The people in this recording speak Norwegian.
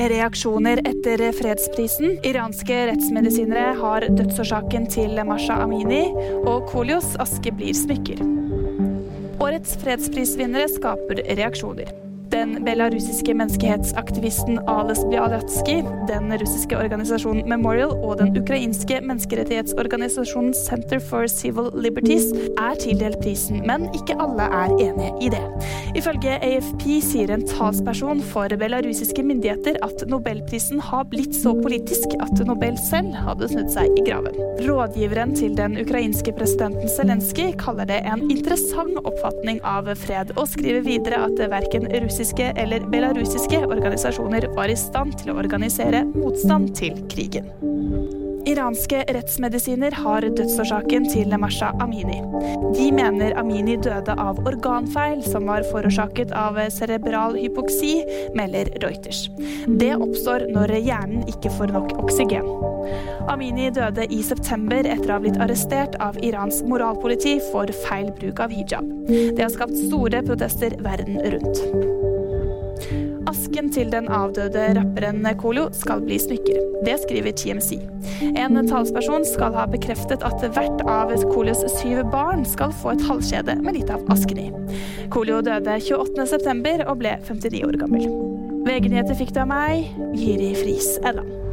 Reaksjoner etter fredsprisen. Iranske rettsmedisinere har dødsårsaken til Masha Amini, og Kolios aske blir smykker. Årets fredsprisvinnere skaper reaksjoner. Den belarusiske menneskehetsaktivisten Ales Bialyatsky, den russiske organisasjonen Memorial og den ukrainske menneskerettighetsorganisasjonen Center for Civil Liberties er tildelt prisen, men ikke alle er enige i det. Ifølge AFP sier en talsperson for belarusiske myndigheter at nobelprisen har blitt så politisk at Nobel selv hadde snudd seg i graven. Rådgiveren til den ukrainske presidenten Zelenskyj kaller det en interessant oppfatning av fred, og skriver videre at verken russisk russiske eller belarusiske organisasjoner var i stand til å organisere motstand til krigen. Iranske rettsmedisiner har dødsårsaken til Masha Amini. De mener Amini døde av organfeil som var forårsaket av cerebral hypoksi, melder Reuters. Det oppstår når hjernen ikke får nok oksygen. Amini døde i september etter å ha blitt arrestert av Irans moralpoliti for feil bruk av hijab. Det har skapt store protester verden rundt. Asken til den avdøde rapperen Colo skal bli smykker. Det skriver TMC. En talsperson skal ha bekreftet at hvert av Colos syv barn skal få et halskjede med litt av asken i. Colo døde 28.9 og ble 59 år gammel. VG-nyheter fikk du av meg, Jiri Friis Edland.